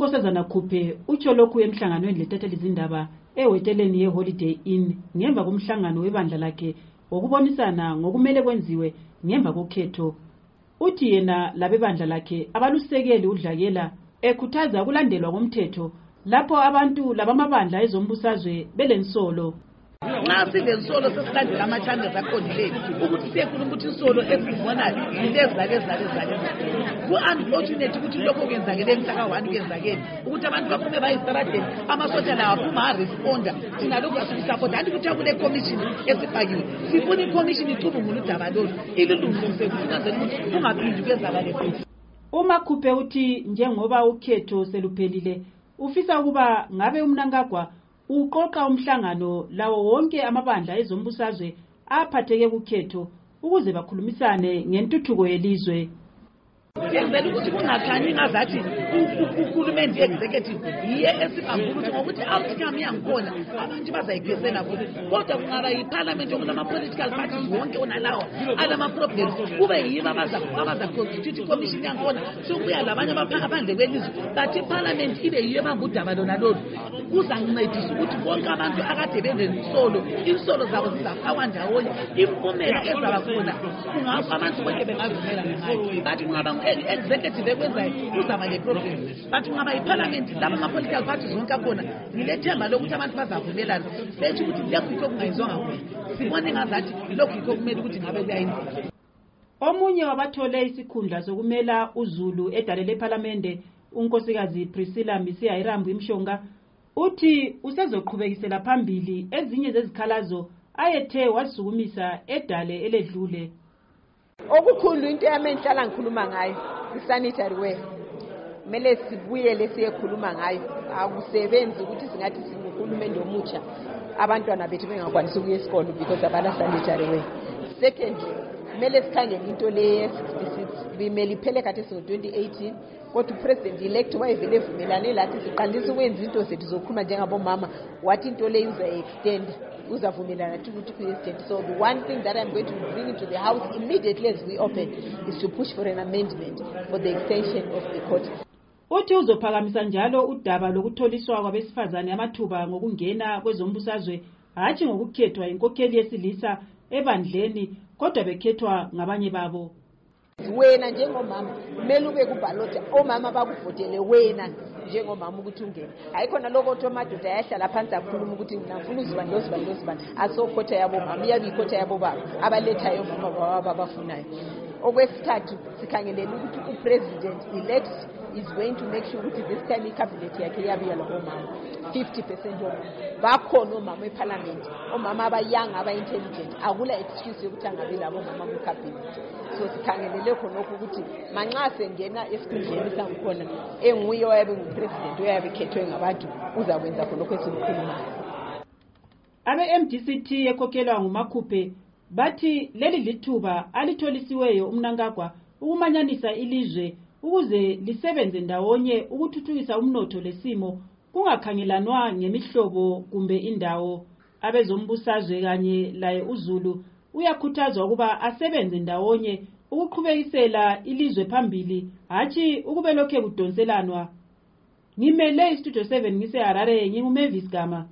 unkosazana khuphe utsho lokhu emhlanganweni letethelizindaba ehoteleni ye-holiday inn ngemva komhlangano webandla lakhe wokubonisana ngokumele kwenziwe ngemva kokhetho. Uthi yena labebandla lakhe abalusekeli udlakela ekhuthaza ukulandelwa komthetho lapho abantu labamabandla ezombusazwe belensolo. Nxa silensolo sesilandela ama-changes aqondileyo ukuthi siyekhuluma ukuthi insolo esizibonayo yilezi zalezi zalezi zalezi ku-unfortunate ukuthi lokho kwenzakele mhlaka one kwenzakele ukuthi abantu baphume bayistradeni amasotsha lawo aphuma aresponda thina lokhu asikusapota anti kuthiwa kule commission esifakiwe sifuna icommission icubungula udaba lolu. Ililungisise ukuthi kungaphindi kwenzakale futhi umakhuphe uthi njengoba ukhetho seluphelile ufisa ukuba ngabe umnankagwa uqoqa umhlangano lawo wonke amabandla ezombusazwe aphatheke kukhetho ukuze bakhulumisane ngentuthuko yelizwe. Yenzela ukuthi kungakhanyi ngazathi uhulumende i-executive yiye esibambula ukuthi ngokuthi outcome yangikhona abantu bazayiphesela kuthi kodwa kungaba yiphalamende okulama-political parties wonke onalawa alama-problems kube yibo abazaconstitute icommission yangikhona. Sokubuya labanye abaphandle kwelizwe but iphalamende ibe yiyo ebamba udaba lona lolu. Kuzancedisa ukuthi bonke abantu akade benensolo insolo zabo zizafakwa ndawonye impumela ezaba khona kungakho abantu bonke bengavumelana ngayo but kungaba executive ekwenzayo kuzaba le-problem but kungaba yiphalamenti laba ama-political parties wonke akhona ngilethemba lokuthi abantu bazavumelana bethi ukuthi lokhu yikho kungayizwanga khona sibone ngazathi lokhu yikho kumele ukuthi ngabe kuyayenzeka omunye wabathole isikhundla sokumela uzulu edale lephalamende unkosikazi priscilla misiya irambu imshonga uthi usezoqhubekisela phambili ezinye zezikhalazo ayethe wazisukumisa edale eledlule. Okukhulu into yami engihlala ngikhuluma ngayo i-sanitary wear kumele sibuyele siyekhuluma ngayo. Akusebenzi ukuthi singathi singuhulumende omutsha. Abantwana bethu bengakwanisi ukuya esikolo because abala-sanitary wear secondly kumele sikhangele into le ye-66 bimele iphele kade singo-2018 kodwa upresident elect wayevele evumelane lathi siqandisa ukwenza into zethu zokhuluma njengabomama. Wathi into le uzayi-extenda uzavumelana nathi ukuthi ku-extend so the one thing that i'm going to bring into the house immediately as we open is to push for an amendment for the extension of the court. Uthi uzophakamisa njalo udaba lokutholiswa kwabesifazane amathuba ngokungena kwezombusazwe hatshi ngokukhethwa inkokheli yesilisa ebandleni kodwa bekhethwa ngabanye babo. Wena njengomama kumele ube kubhalota omama bakuvotele wena. Njengomama ukuthi ungene. Hayi khona lokho othi amadoda ayahlala phansi akhuluma ukuthi mina ngifuna uzibani lozibani lozibani asokhotha yabomama iyabe ikhotha yabobaba abalethayo omama baba abafunayo okwesithathu sikhangelele ukuthi upresident elect is going to make sure ukuthi this time icabinet yakhe iyabiya labomama 50 percent omama bakhona omama ephalamenti omama abayanga aba-intelligent akula excuse yokuthi angabi labomama kwicabinet so sikhangelele khonokho ukuthi manxa sengena esikhundleni sangikhona enguye oyabe ngupresident oyabe khethwe ngabantu uzakwenza khonokho esimkhulumayo abe-mdct ekhokhelwa ngumakhuphe bathi leli lithuba alitholisiweyo umnankagwa ukumanyanisa ilizwe ukuze lisebenze ndawonye ukuthuthukisa umnotho lesimo kungakhangelanwa ngemihlobo kumbe indawo. Abezombusazwe kanye laye uzulu uyakhuthazwa ukuba asebenze ndawonye ukuqhubekisela ilizwe phambili hatshi ukube lokhe kudonselanwa. Ngimele istudio 7 ngiseharare ngingumavis gama.